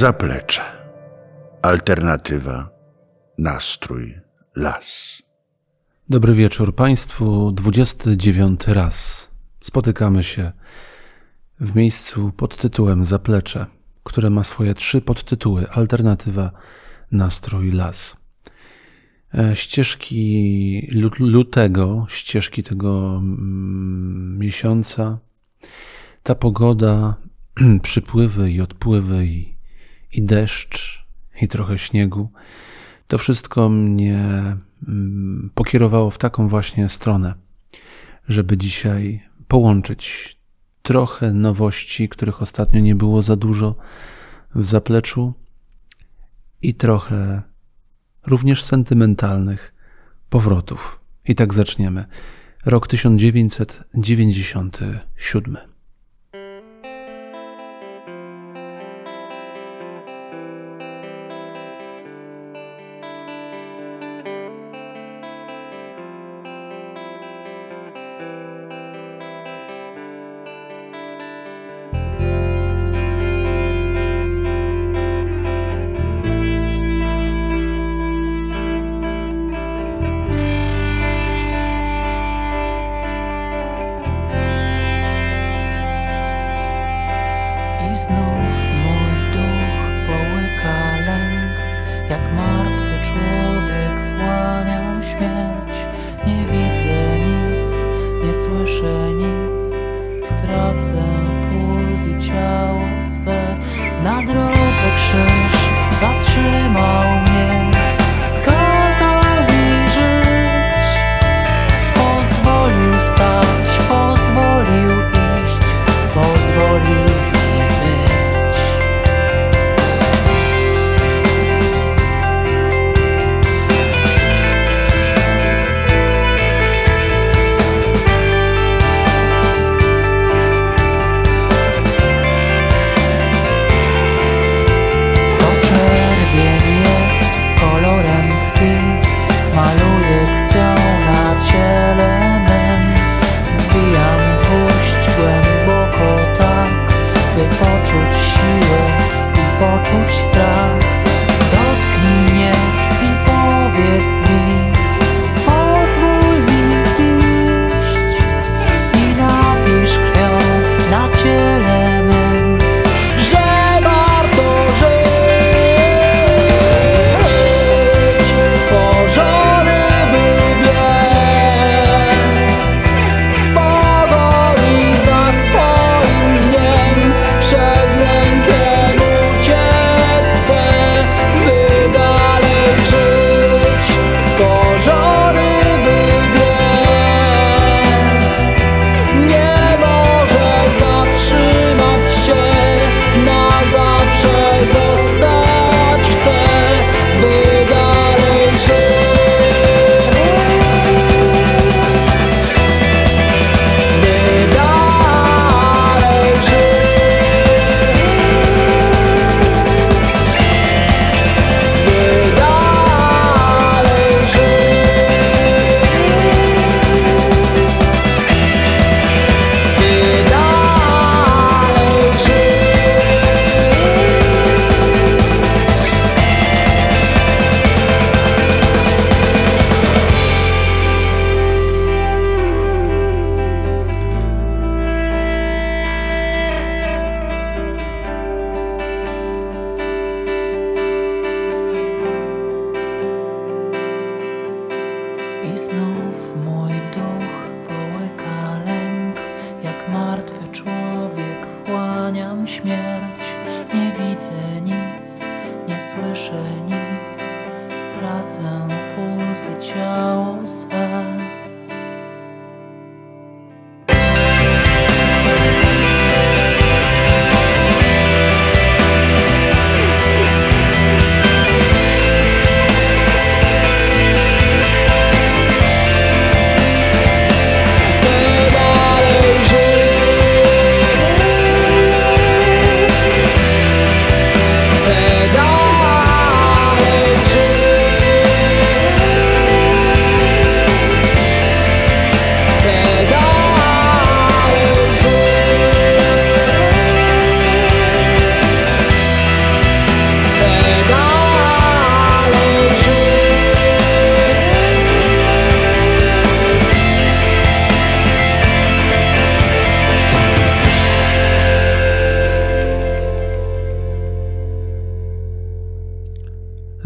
Zaplecze. Alternatywa, nastrój, las. Dobry wieczór Państwu. 29 raz spotykamy się w miejscu pod tytułem Zaplecze, które ma swoje trzy podtytuły: Alternatywa, nastrój, las. E, ścieżki lutego, ścieżki tego mm, miesiąca, ta pogoda, przypływy i odpływy i, i deszcz i trochę śniegu, to wszystko mnie mm, pokierowało w taką właśnie stronę, żeby dzisiaj połączyć trochę nowości, których ostatnio nie było za dużo w zapleczu i trochę również sentymentalnych powrotów. I tak zaczniemy. Rok 1997. słyszę nic. Tracę puls i ciało swe. Na drodze krzyż zatrzymał mnie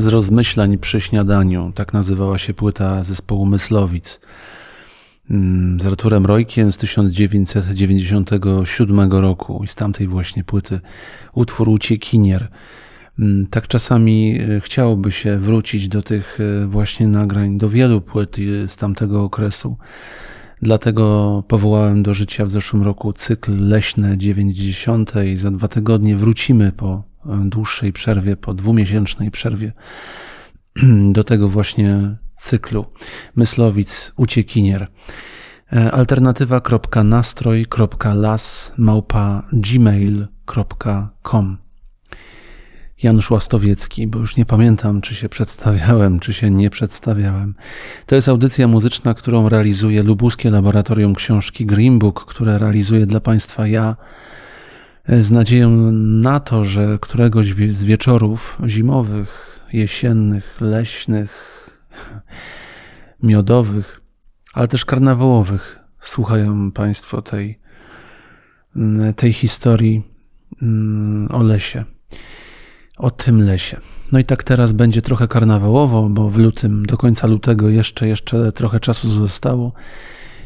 z rozmyślań przy śniadaniu. Tak nazywała się płyta zespołu Myslowic. Mm, Z Arturem Rojkiem z 1997 roku i z tamtej właśnie płyty utwór Uciekinier. Mm, Tak czasami e, chciałoby się wrócić do tych e, właśnie nagrań, do wielu płyt e, z tamtego okresu. Dlatego powołałem do życia w zeszłym roku cykl Leśne 90 i za dwa tygodnie wrócimy po dłuższej przerwie, po dwumiesięcznej przerwie do tego właśnie cyklu. Myslowic, uciekinier. E, Alternatywa.nastroj.las małpa gmail.com Janusz Łastowiecki, bo już nie pamiętam, czy się przedstawiałem, czy się nie przedstawiałem. To jest audycja muzyczna, którą realizuje Lubuskie Laboratorium Książki Green Book, które realizuję dla Państwa ja, z nadzieją na to, że któregoś z wieczorów zimowych, jesiennych, leśnych, miodowych, ale też karnawałowych słuchają Państwo tej, mm, tej historii mm, o lesie o tym lesie. No i tak teraz będzie trochę karnawałowo, bo w lutym, do końca lutego jeszcze, jeszcze trochę czasu zostało.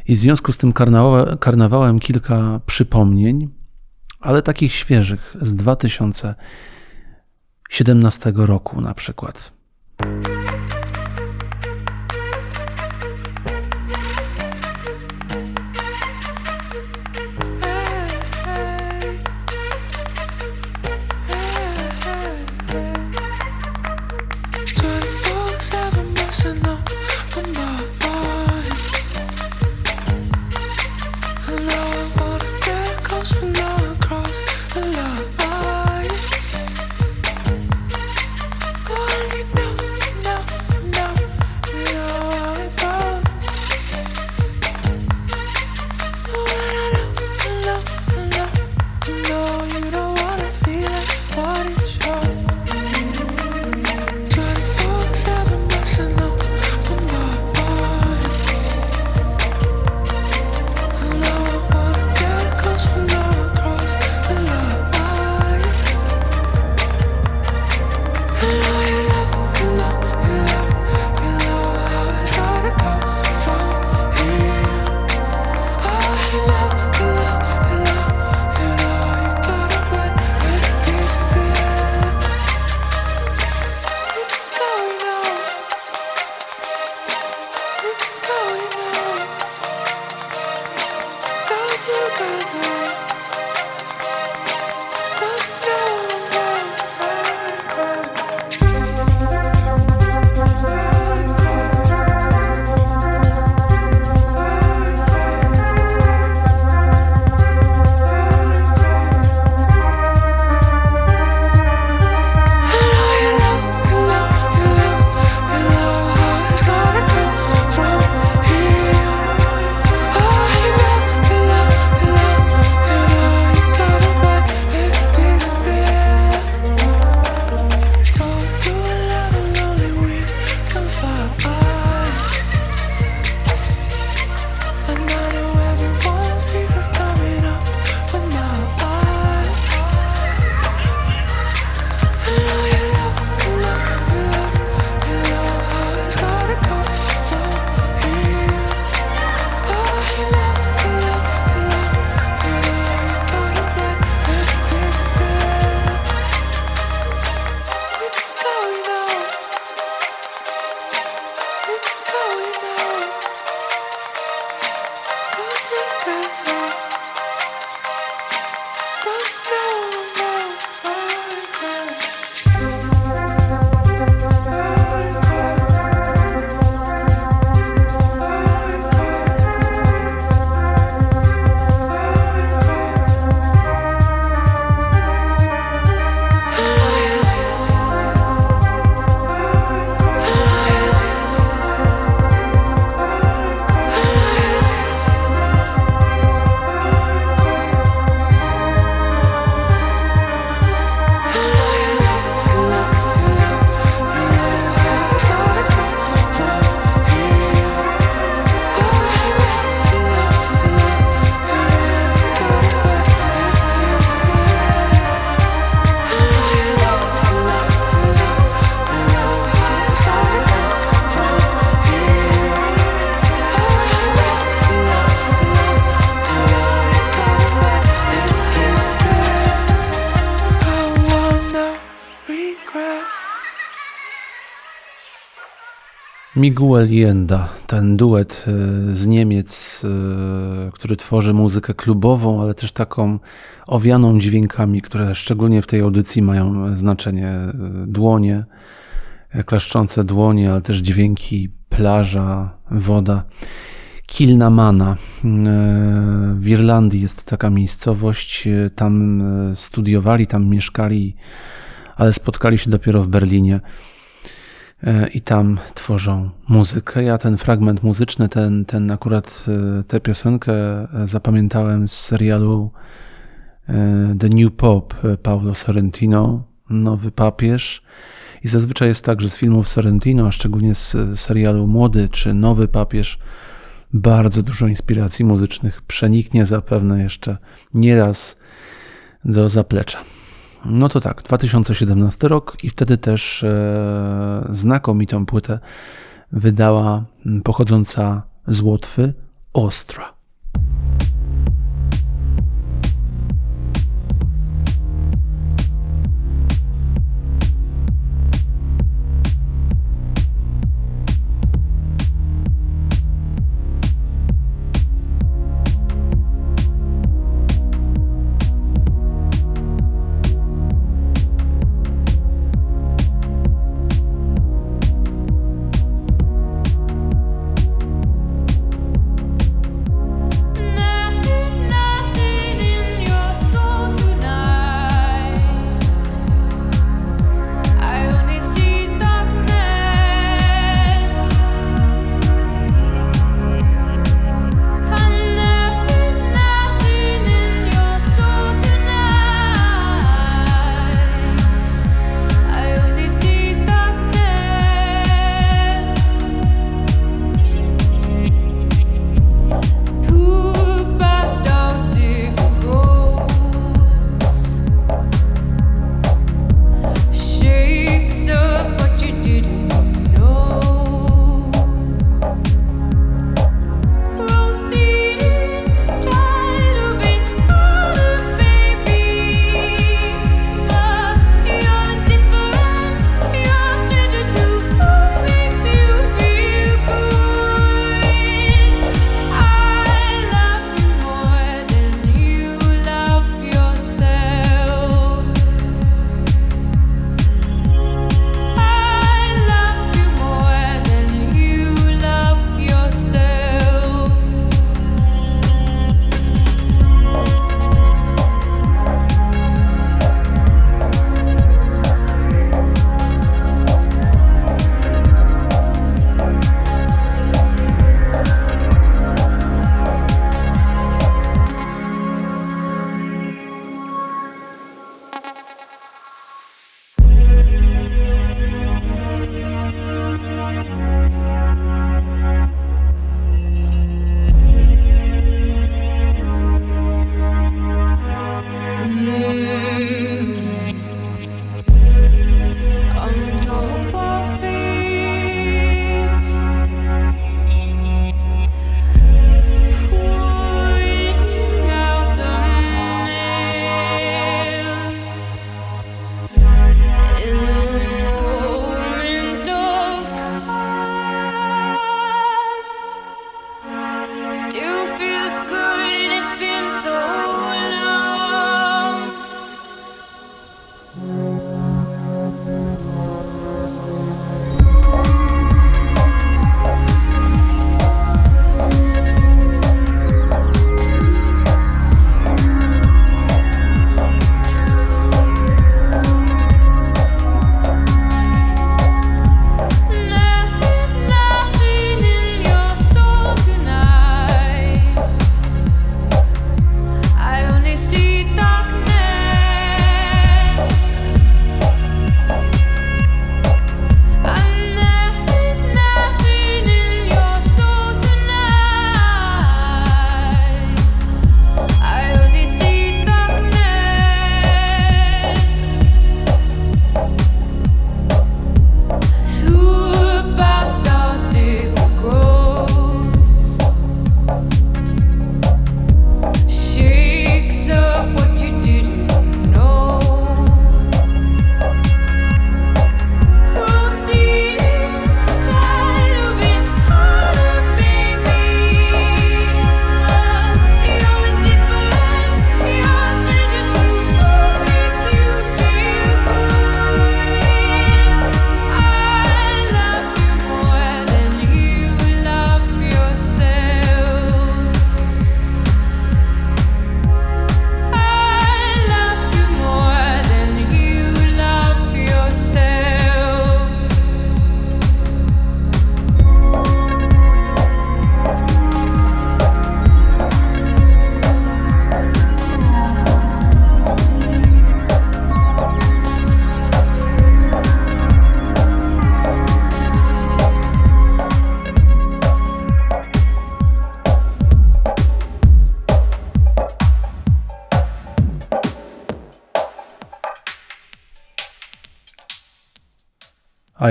I w związku z tym karnawa- karnawałem kilka przypomnień, ale takich świeżych z 2017 roku na przykład. Miguel Jenda, ten duet e, z Niemiec, e, który tworzy muzykę klubową, ale też taką owianą dźwiękami, które szczególnie w tej audycji mają znaczenie. E, dłonie, klaszczące dłonie, ale też dźwięki plaża, woda. Kilnamana. W Irlandii jest taka miejscowość, tam studiowali, tam mieszkali, ale spotkali się dopiero w Berlinie. E, i tam tworzą muzykę. Ja ten fragment muzyczny, ten, ten akurat e, tę piosenkę zapamiętałem z serialu e, The New Pope Paulo Sorrentino, Nowy Papież. I zazwyczaj jest tak, że z filmów Sorrentino, a szczególnie z serialu Młody czy Nowy Papież, bardzo dużo inspiracji muzycznych przeniknie zapewne jeszcze nieraz do zaplecza. No to tak, 2017 rok i wtedy też e, znakomitą płytę wydała pochodząca z Łotwy Ostra.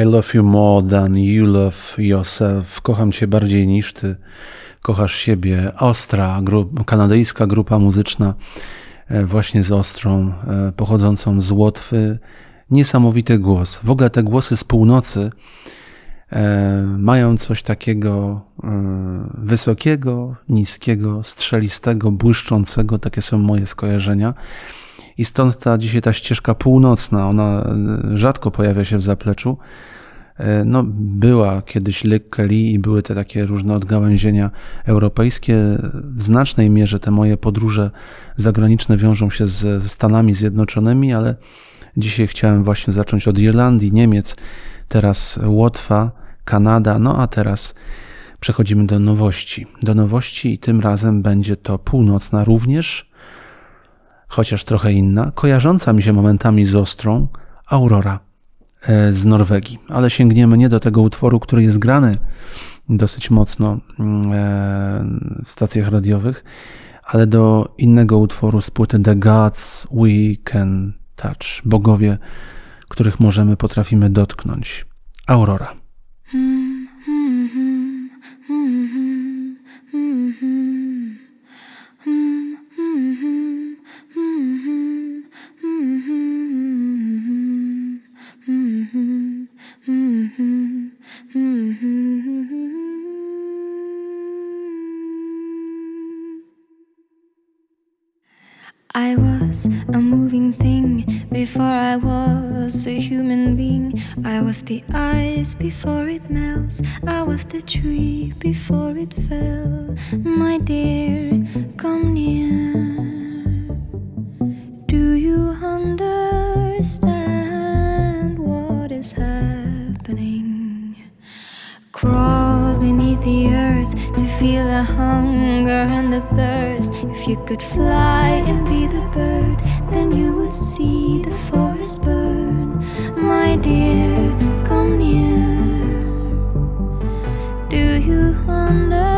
I love you more than you love yourself. Kocham cię bardziej niż ty kochasz siebie. Ostra, kanadyjska grupa muzyczna, e, właśnie z Ostrą, e, pochodzącą z Łotwy. Niesamowity głos. W ogóle te głosy z północy e, mają coś takiego wysokiego, niskiego, strzelistego, błyszczącego. Takie są moje skojarzenia. I stąd ta dzisiaj ta ścieżka północna, ona rzadko pojawia się w zapleczu. E, no, była kiedyś Lick Kelly i były te takie różne odgałęzienia europejskie. W znacznej mierze te moje podróże zagraniczne wiążą się z, ze Stanami Zjednoczonymi, ale dzisiaj chciałem właśnie zacząć od Irlandii, Niemiec, teraz Łotwa, Kanada, no a teraz przechodzimy do nowości. Do nowości i tym razem będzie to północna również, chociaż trochę inna, kojarząca mi się momentami z Ostrą, Aurora. E, z Norwegii, ale sięgniemy nie do tego utworu, który jest grany dosyć mocno mm, e, w stacjach radiowych, ale do innego utworu z płyty The Gods We Can Touch, bogowie, których możemy, potrafimy dotknąć. Aurora. Hmm, was a moving thing before I was a human being. I was the ice before it melts. I was the tree before it fell. My dear, come near. Do you understand what is happening? Crawl beneath the earth feel the hunger and the thirst. If you could fly and be the bird, then you would see the forest burn. My dear, come near. Do you understand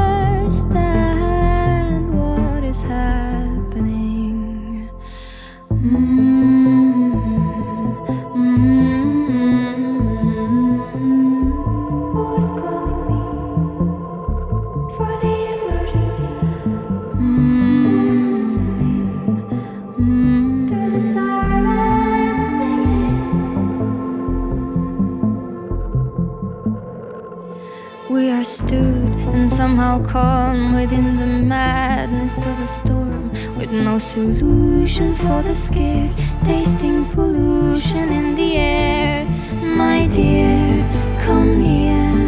somehow calm within the madness of a storm, with no solution for the scare, tasting pollution in the air. My dear, come near.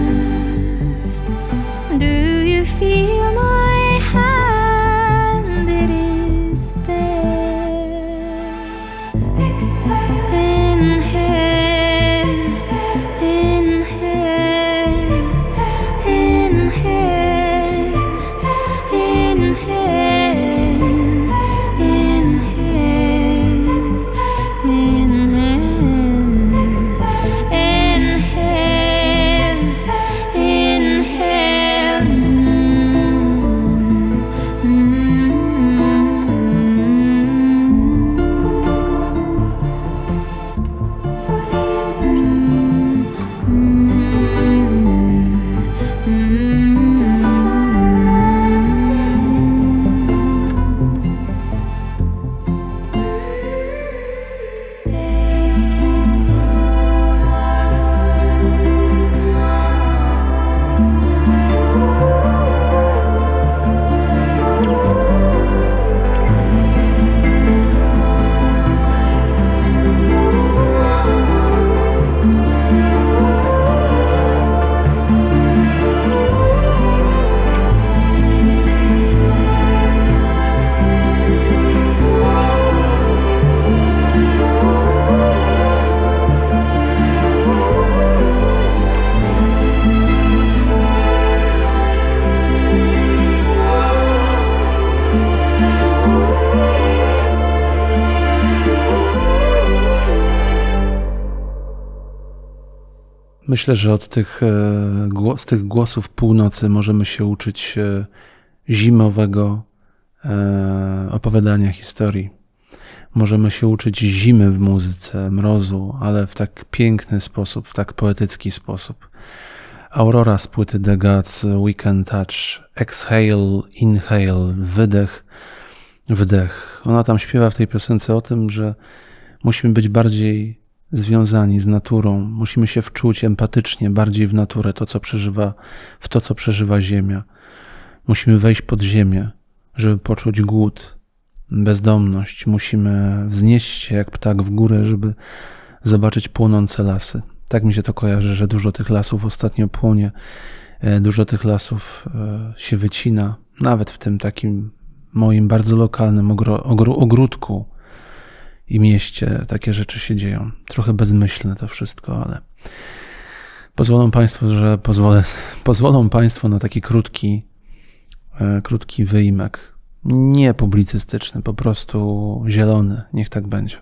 Myślę, że od tych, e, z tych głosów północy możemy się uczyć e, zimowego e, opowiadania historii. Możemy się uczyć zimy w muzyce, mrozu, ale w tak piękny sposób, w tak poetycki sposób. Aurora z płyty The Gods, Weekend Touch, Exhale, Inhale, wydech, wdech. Ona tam śpiewa w tej piosence o tym, że musimy być bardziej związani z naturą, musimy się wczuć empatycznie bardziej w naturę, to co przeżywa, w to, co przeżywa Ziemia. Musimy wejść pod ziemię, żeby poczuć głód, bezdomność. Musimy wznieść się jak ptak w górę, żeby zobaczyć płonące lasy. Tak mi się to kojarzy, że dużo tych lasów ostatnio płonie, e, dużo tych lasów e, się wycina, nawet w tym takim moim bardzo lokalnym ogro, ogro, ogródku i mieście takie rzeczy się dzieją. Trochę bezmyślne to wszystko, ale pozwolą Państwo, że pozwolę, pozwolą Państwo na taki krótki, e, krótki wyimek. Nie publicystyczny, po prostu zielony, niech tak będzie.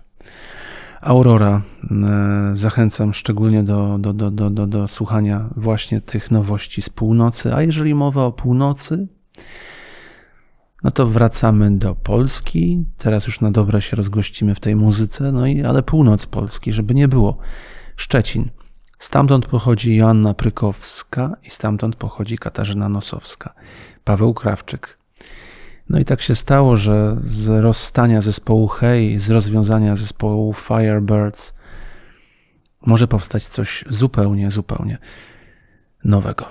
Aurora. E, Zachęcam szczególnie do, do, do, do, do, do słuchania właśnie tych nowości z północy. A jeżeli mowa o północy, no to wracamy do Polski. Teraz już na dobre się rozgościmy w tej muzyce, no i ale północ Polski, żeby nie było. Szczecin. Stamtąd pochodzi Joanna Prykowska i stamtąd pochodzi Katarzyna Nosowska. Paweł Krawczyk. No i tak się stało, że z rozstania zespołu Hey, z rozwiązania zespołu Firebirds może powstać coś zupełnie, zupełnie nowego.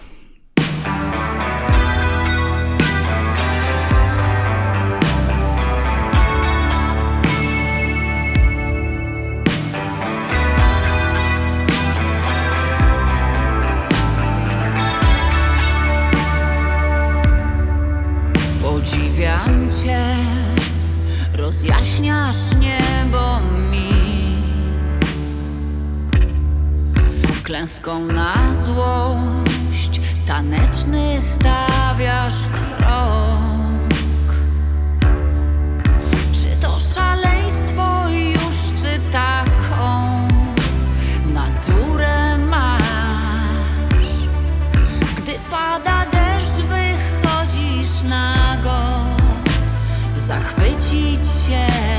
Rozjaśniasz niebo mi. Klęską na złość, taneczny stawiasz krok. Się.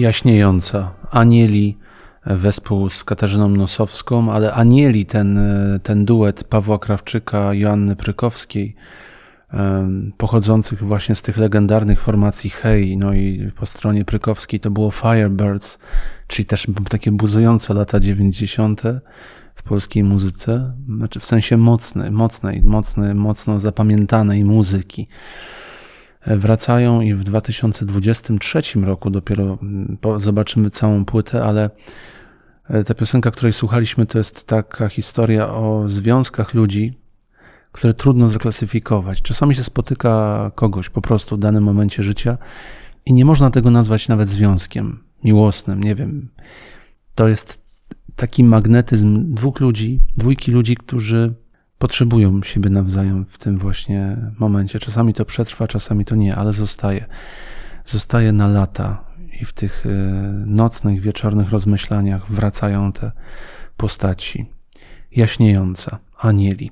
Jaśniejąca. Anieli wespół z Katarzyną Nosowską, ale Anieli, ten, ten duet Pawła Krawczyka, Joanny Prykowskiej, em, pochodzących właśnie z tych legendarnych formacji Hej, no i po stronie Prykowskiej to było Firebirds, czyli też takie buzujące lata 90. w polskiej muzyce, znaczy w sensie mocnej, mocnej, mocno zapamiętanej muzyki wracają i w 2023 roku dopiero mm, zobaczymy całą płytę, ale e, ta piosenka, której słuchaliśmy, to jest taka historia o związkach ludzi, które trudno zaklasyfikować. Czasami się spotyka kogoś po prostu w danym momencie życia i nie można tego nazwać nawet związkiem miłosnym, nie wiem. To jest taki magnetyzm dwóch ludzi, dwójki ludzi, którzy potrzebują siebie nawzajem w tym właśnie momencie. Czasami to przetrwa, czasami to nie, ale zostaje. Zostaje na lata i w tych e, nocnych, wieczornych rozmyślaniach wracają te postaci. Jaśniejąca, anieli.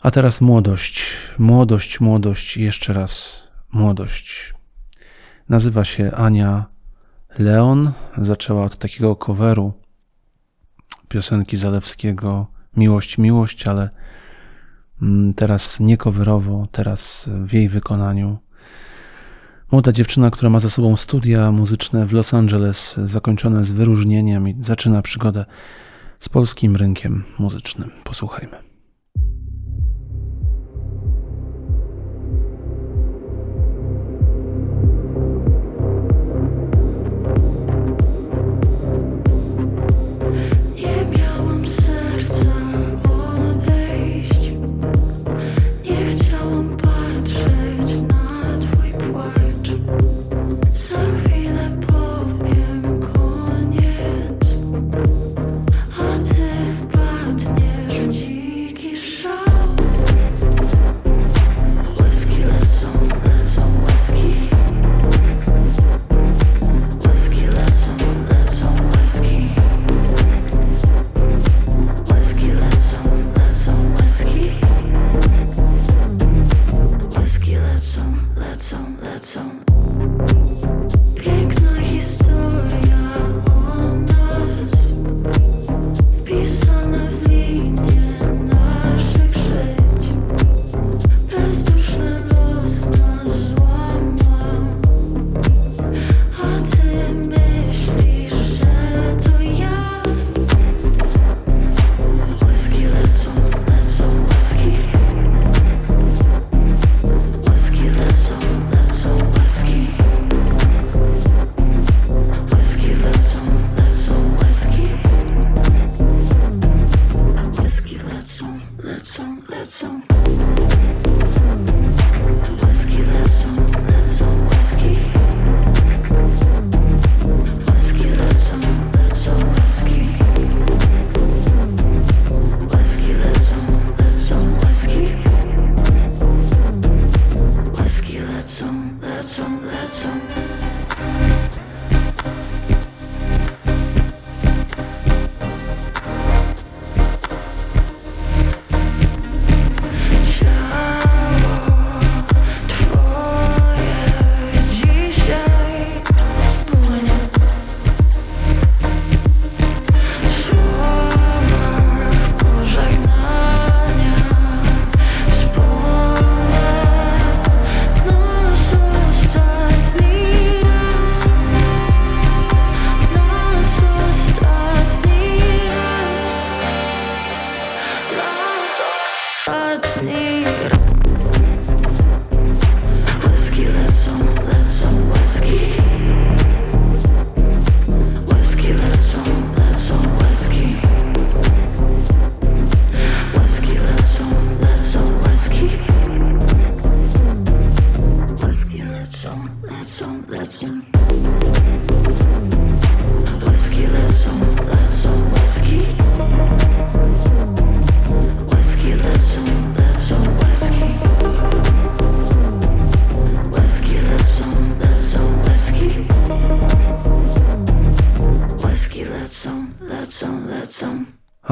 A teraz młodość, młodość, młodość jeszcze raz młodość. Nazywa się Ania Leon. Zaczęła od takiego coveru piosenki Zalewskiego Miłość, miłość, ale mm, teraz nie coverowo, teraz w jej wykonaniu. Młoda dziewczyna, która ma za sobą studia muzyczne w Los Angeles, zakończone z wyróżnieniem i zaczyna przygodę z polskim rynkiem muzycznym. Posłuchajmy.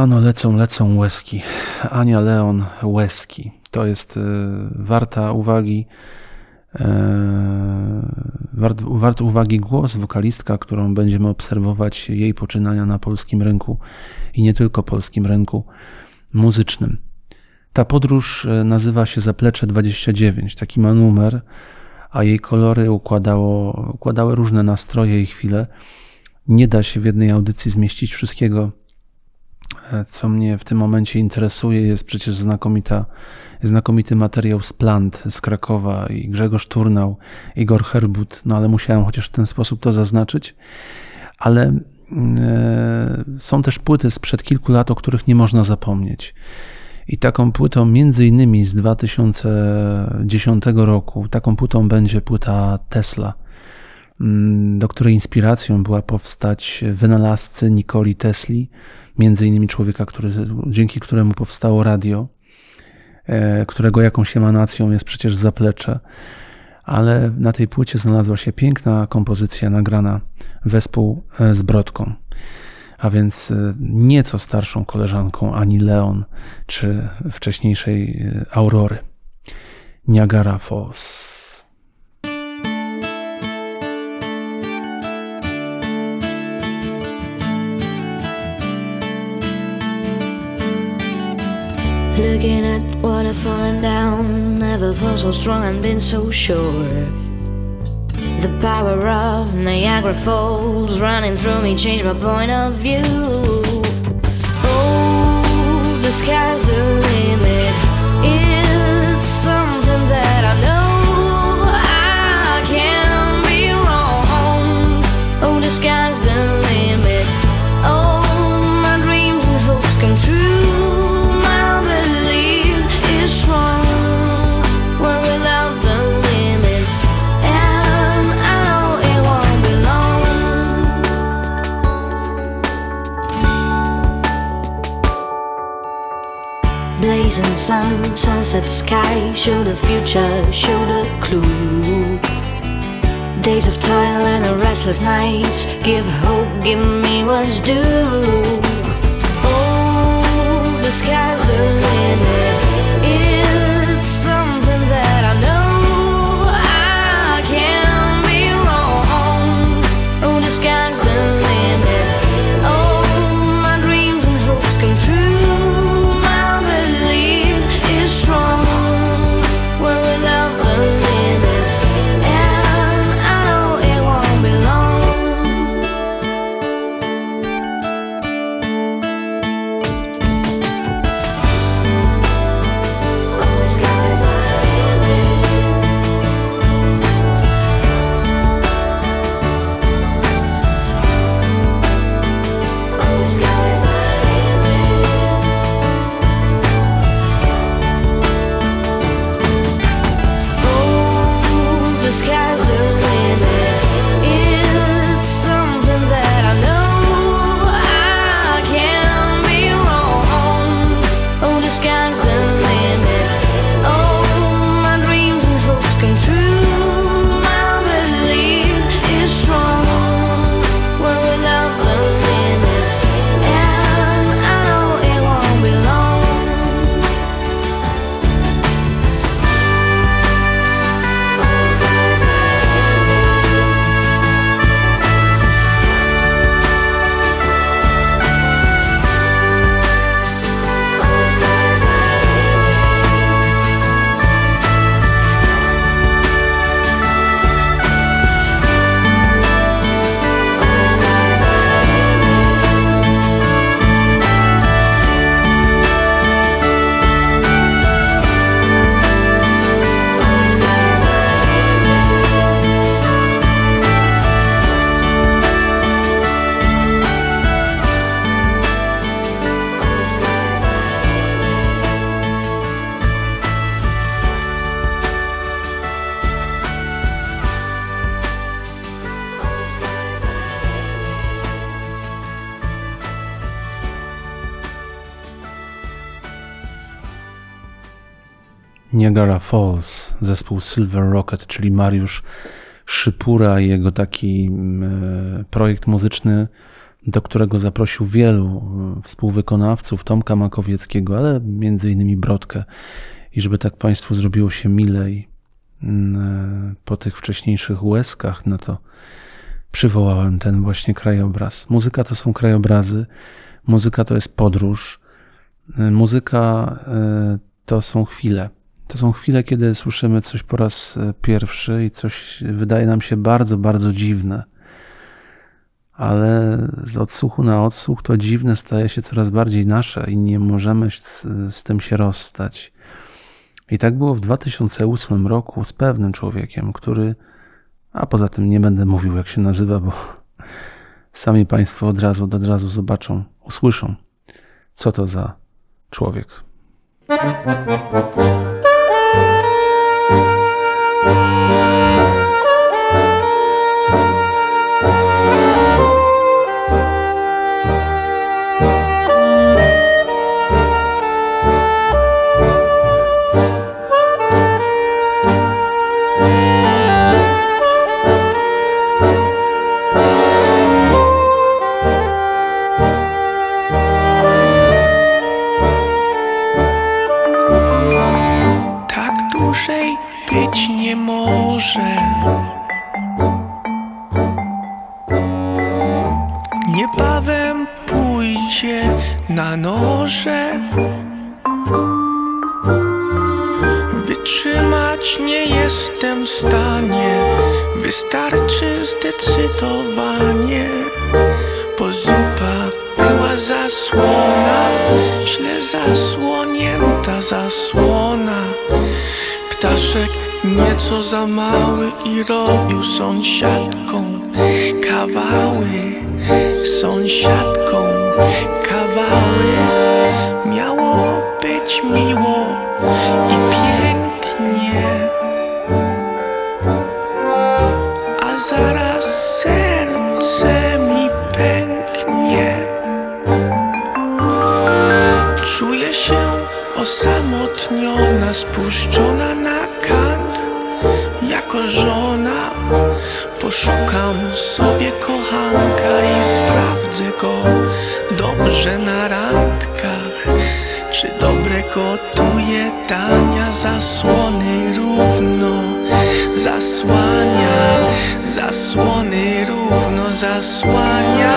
Ano, lecą, lecą łezki. Ania Leon, łezki. To jest y, warta uwagi Wart, wart uwagi głos, wokalistka, którą będziemy obserwować jej poczynania na polskim rynku i nie tylko polskim rynku muzycznym. Ta podróż e, nazywa się Zaplecze 29, taki ma numer, a jej kolory układało, układały różne nastroje i chwile. Nie da się w jednej audycji zmieścić wszystkiego, co mnie w tym momencie interesuje. Jest przecież znakomita, znakomity materiał z Plant z Krakowa i Grzegorz Turnał, Igor Herbut, no ale musiałem chociaż w ten sposób to zaznaczyć. Ale mm, e, są też płyty sprzed kilku lat, o których nie można zapomnieć. I taką płytą, między innymi z 2010 roku, taką płytą będzie płyta Tesla, do której inspiracją była powstać wynalazcy Nikoli Tesli, między innymi człowieka, który, dzięki któremu powstało radio, e, którego jakąś emanacją jest przecież zaplecze. Ale na tej płycie znalazła się piękna kompozycja nagrana wespół e, z Brodką a więc e, nieco starszą koleżanką Ani Leon czy wcześniejszej Aurory. Niagara Falls. Looking at water falling down, never felt so strong and been so sure. The power of Niagara Falls running through me changed my point of view. Oh, the sky's the limit. Sun, sunset sky, show the future, show the clue. Days of toil and the restless nights, give hope, give me what's due. Oh, the sky's the limit. Niagara Falls, zespół Silver Rocket, czyli Mariusz Szypura i jego taki mm, projekt muzyczny, do którego zaprosił wielu mm, współwykonawców, Tomka Makowieckiego, ale między innymi Brodkę. I żeby tak Państwu zrobiło się milej, mm, po tych wcześniejszych łezkach, no to przywołałem ten właśnie krajobraz. Muzyka to są krajobrazy, muzyka to jest podróż, muzyka to są chwile. To są chwile, kiedy słyszymy coś po raz y, pierwszy i coś wydaje nam się bardzo, bardzo dziwne. Ale z odsłuchu na odsłuch to dziwne staje się coraz bardziej nasze i nie możemy z, z tym się rozstać. I tak było w 2008 roku z pewnym człowiekiem, który, a poza tym nie będę mówił jak się nazywa, bo sami Państwo od razu, od razu zobaczą, usłyszą, co to za człowiek. Na noże. Wytrzymać nie jestem w stanie, wystarczy zdecydowanie. Bo zupa była zasłona, źle zasłonięta zasłona. Ptaszek nieco za mały i robił sąsiadką kawały, sąsiadką Miało być miło i pięknie, a zaraz serce mi pęknie. Czuję się osamotniona, spuszczona na kant. Jako żona poszukam sobie kochanka i sprawdzę go dobrze na randkach Czy dobre gotuje tania zasłony równo Zasłania, zasłony równo zasłania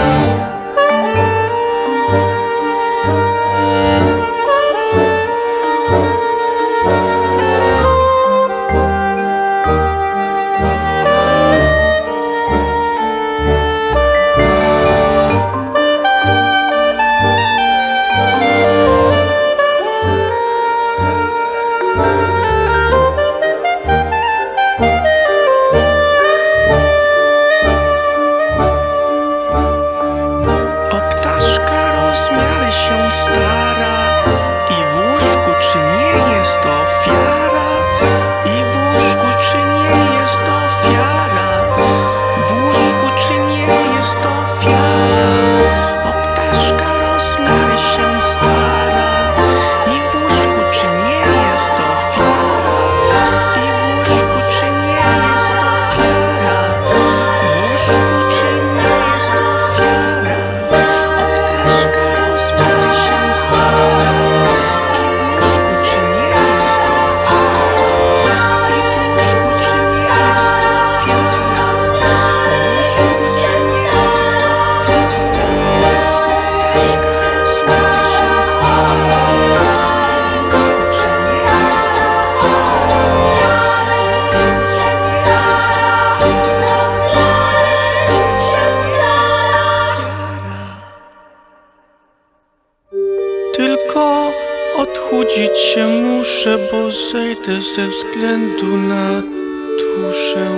ze względu na duszę.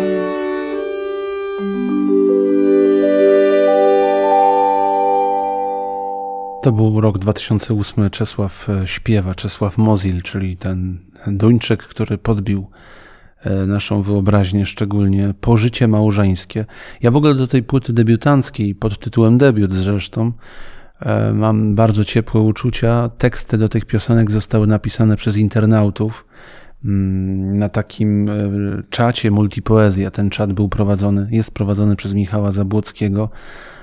To był rok 2008. Czesław e, śpiewa, Czesław Mozil, czyli ten Duńczyk, który podbił e, naszą wyobraźnię, szczególnie pożycie małżeńskie. Ja w ogóle do tej płyty debiutanckiej, pod tytułem Debiut zresztą, e, mam bardzo ciepłe uczucia. Teksty do tych piosenek zostały napisane przez internautów na takim e, czacie Multipoezja. Ten czat był prowadzony, jest prowadzony przez Michała Zabłockiego,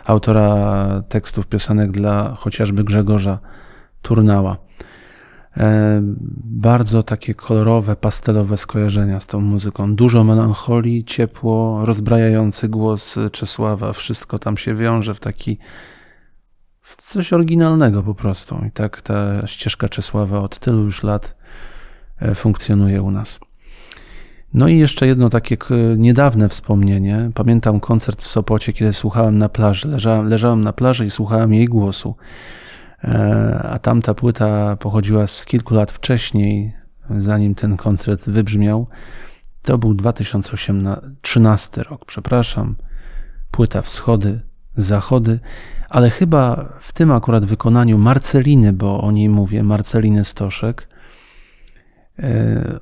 autora tekstów piosenek dla chociażby Grzegorza Turnała. E, Bardzo takie kolorowe, pastelowe skojarzenia z tą muzyką. Dużo melancholii, ciepło, rozbrajający głos Czesława. Wszystko tam się wiąże w taki w coś oryginalnego po prostu. I tak ta ścieżka Czesława od tylu już lat funkcjonuje u nas. No i jeszcze jedno takie niedawne wspomnienie. Pamiętam koncert w Sopocie, kiedy słuchałem na plaży. Leżałem, leżałem na plaży i słuchałem jej głosu. E, A tamta płyta pochodziła z kilku lat wcześniej, zanim ten koncert wybrzmiał. To był 2013 rok, przepraszam. Płyta Wschody, Zachody, ale chyba w tym akurat wykonaniu Marceliny, bo o niej mówię, Marceliny Stoszek, E,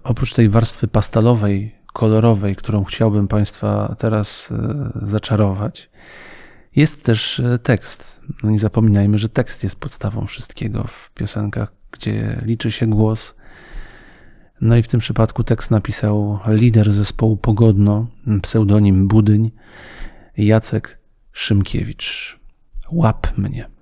oprócz tej warstwy pastelowej, kolorowej, którą chciałbym Państwa teraz e, zaczarować, jest też e, tekst. No nie zapominajmy, że tekst jest podstawą wszystkiego w piosenkach, gdzie liczy się głos. No i w tym przypadku tekst napisał lider zespołu Pogodno, pseudonim Budyń, Jacek Szymkiewicz. Łap mnie.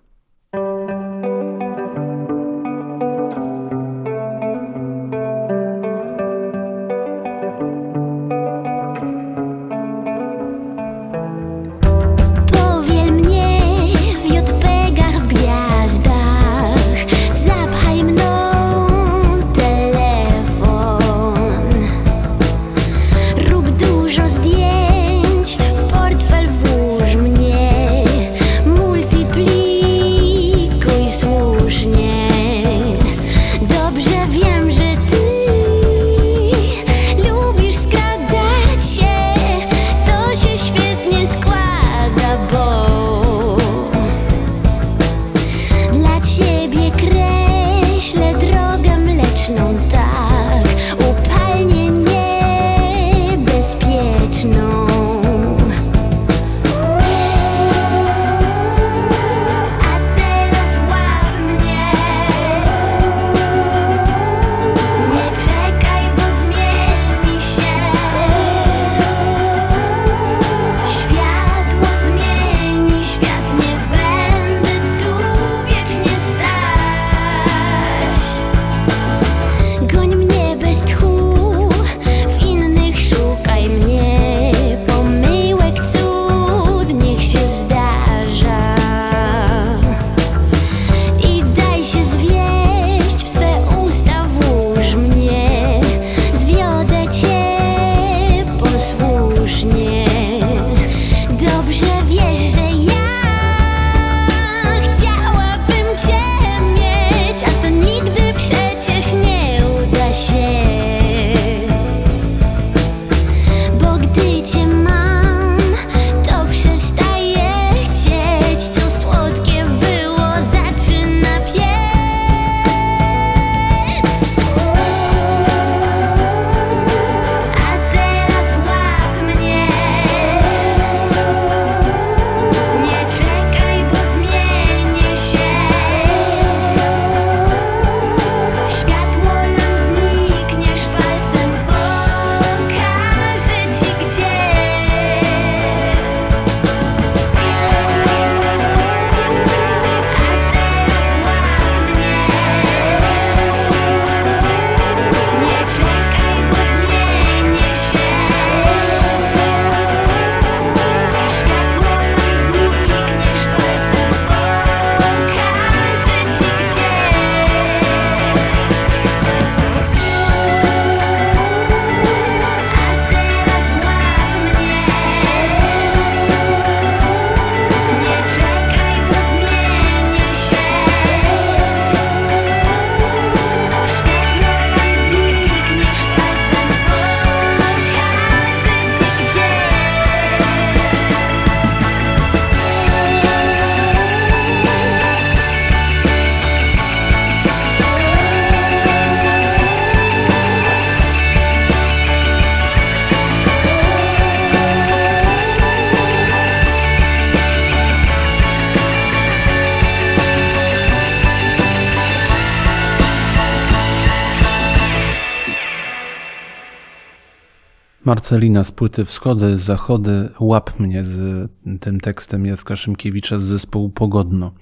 Marcelina z płyty Wschody, Zachody, łap mnie z tym tekstem Jacka Szymkiewicza z zespołu Pogodno.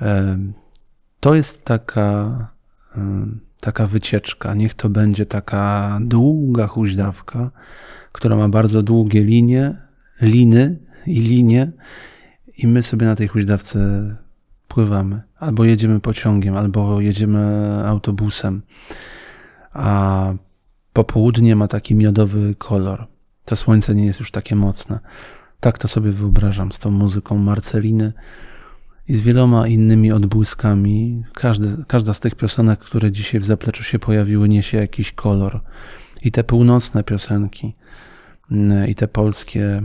E, To jest taka taka wycieczka, niech to będzie taka długa huźdawka, która ma bardzo długie linie, liny i linie i my sobie na tej huźdawce pływamy. Albo jedziemy pociągiem, albo jedziemy autobusem. A popołudnie ma taki miodowy kolor. To słońce nie jest już takie mocne. Tak to sobie wyobrażam z tą muzyką Marceliny i z wieloma innymi odbłyskami. Każdy, każda z tych piosenek, które dzisiaj w zapleczu się pojawiły, niesie jakiś kolor. I te północne piosenki, i te polskie,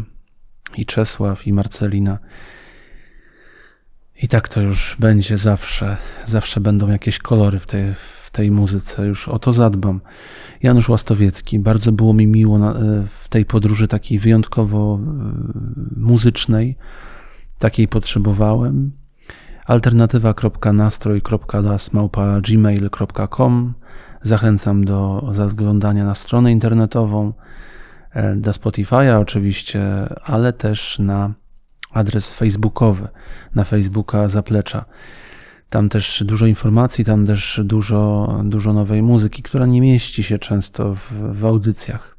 i Czesław, i Marcelina. I tak to już będzie zawsze. Zawsze będą jakieś kolory w tej, tej muzyce. Już o to zadbam. Janusz Łastowiecki. Bardzo było mi miło na, w tej podróży takiej wyjątkowo muzycznej. Takiej potrzebowałem. Alternatywa.nastroj.das.gmail.com Zachęcam do zaglądania na stronę internetową, do Spotify'a oczywiście, ale też na adres facebookowy, na Facebooka Zaplecza. Tam też dużo informacji, tam też dużo, dużo nowej muzyki, która nie mieści się często w, w audycjach.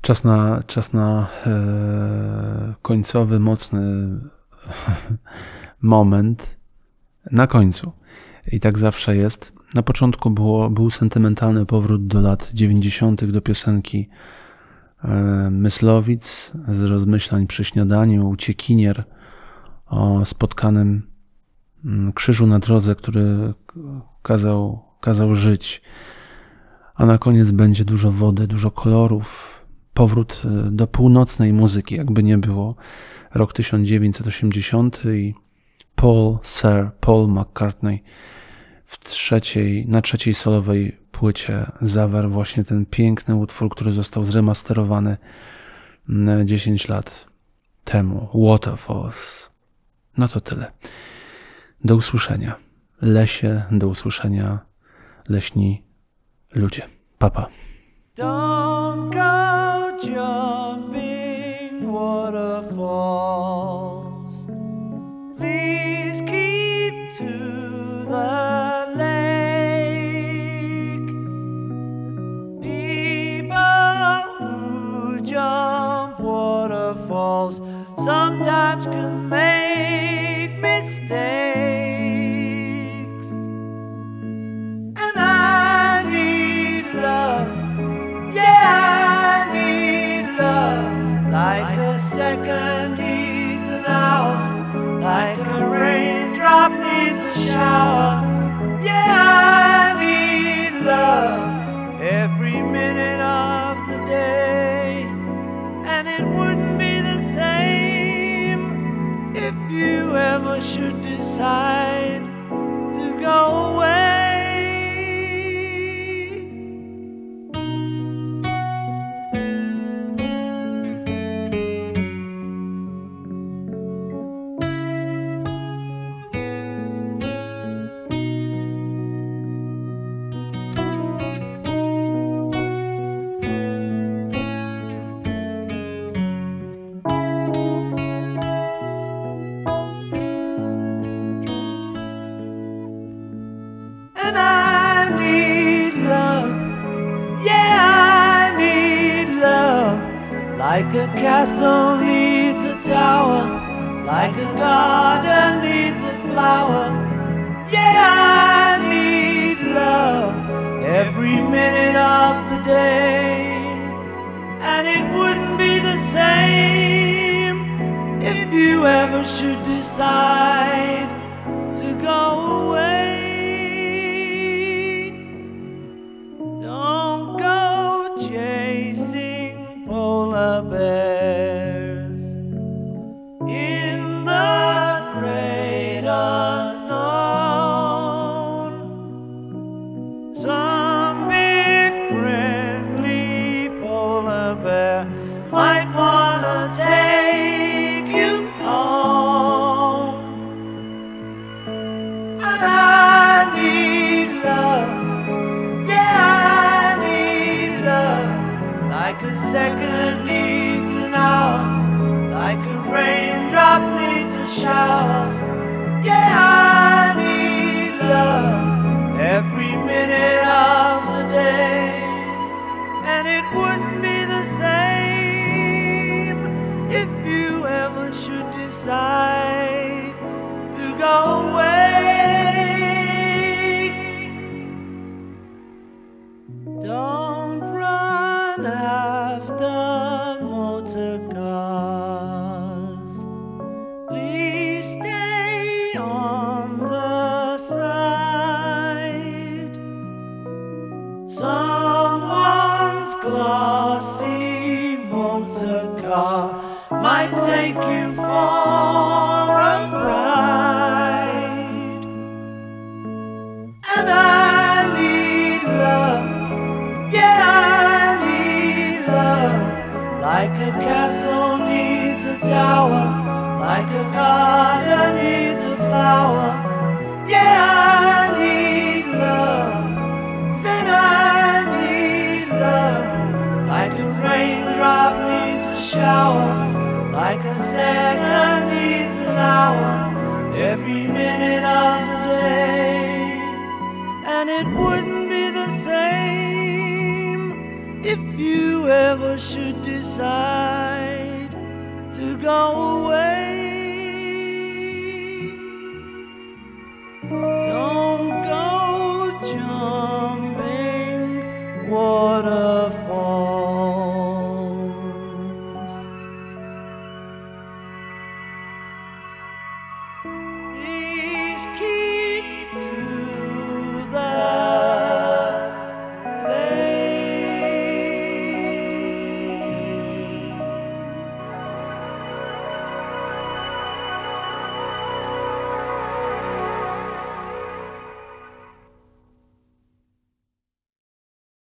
Czas na, czas na e, końcowy, mocny moment. Na końcu. I tak zawsze jest. Na początku było, był sentymentalny powrót do lat 90., do piosenki e, Myslowic z rozmyślań przy śniadaniu, uciekinier o spotkanym mm, krzyżu na drodze, który kazał, kazał żyć. A na koniec będzie dużo wody, dużo kolorów, powrót e, do północnej muzyki, jakby nie było. Rok 1980 i Paul Sir Paul McCartney w trzeciej, na trzeciej solowej płycie zawarł właśnie ten piękny utwór, który został zremasterowany 10 mm, lat temu. Waterfalls. No to tyle. Do usłyszenia. Lesie, do usłyszenia leśni ludzie. Papa. Don't go jumping like a raindrop needs a shower. Yeah, I need love every minute of the day, and it wouldn't be the same if you ever should decide like a castle needs a tower, like a garden needs a flower. Yeah, I need love every minute of the day, and it wouldn't be the same if you ever should decide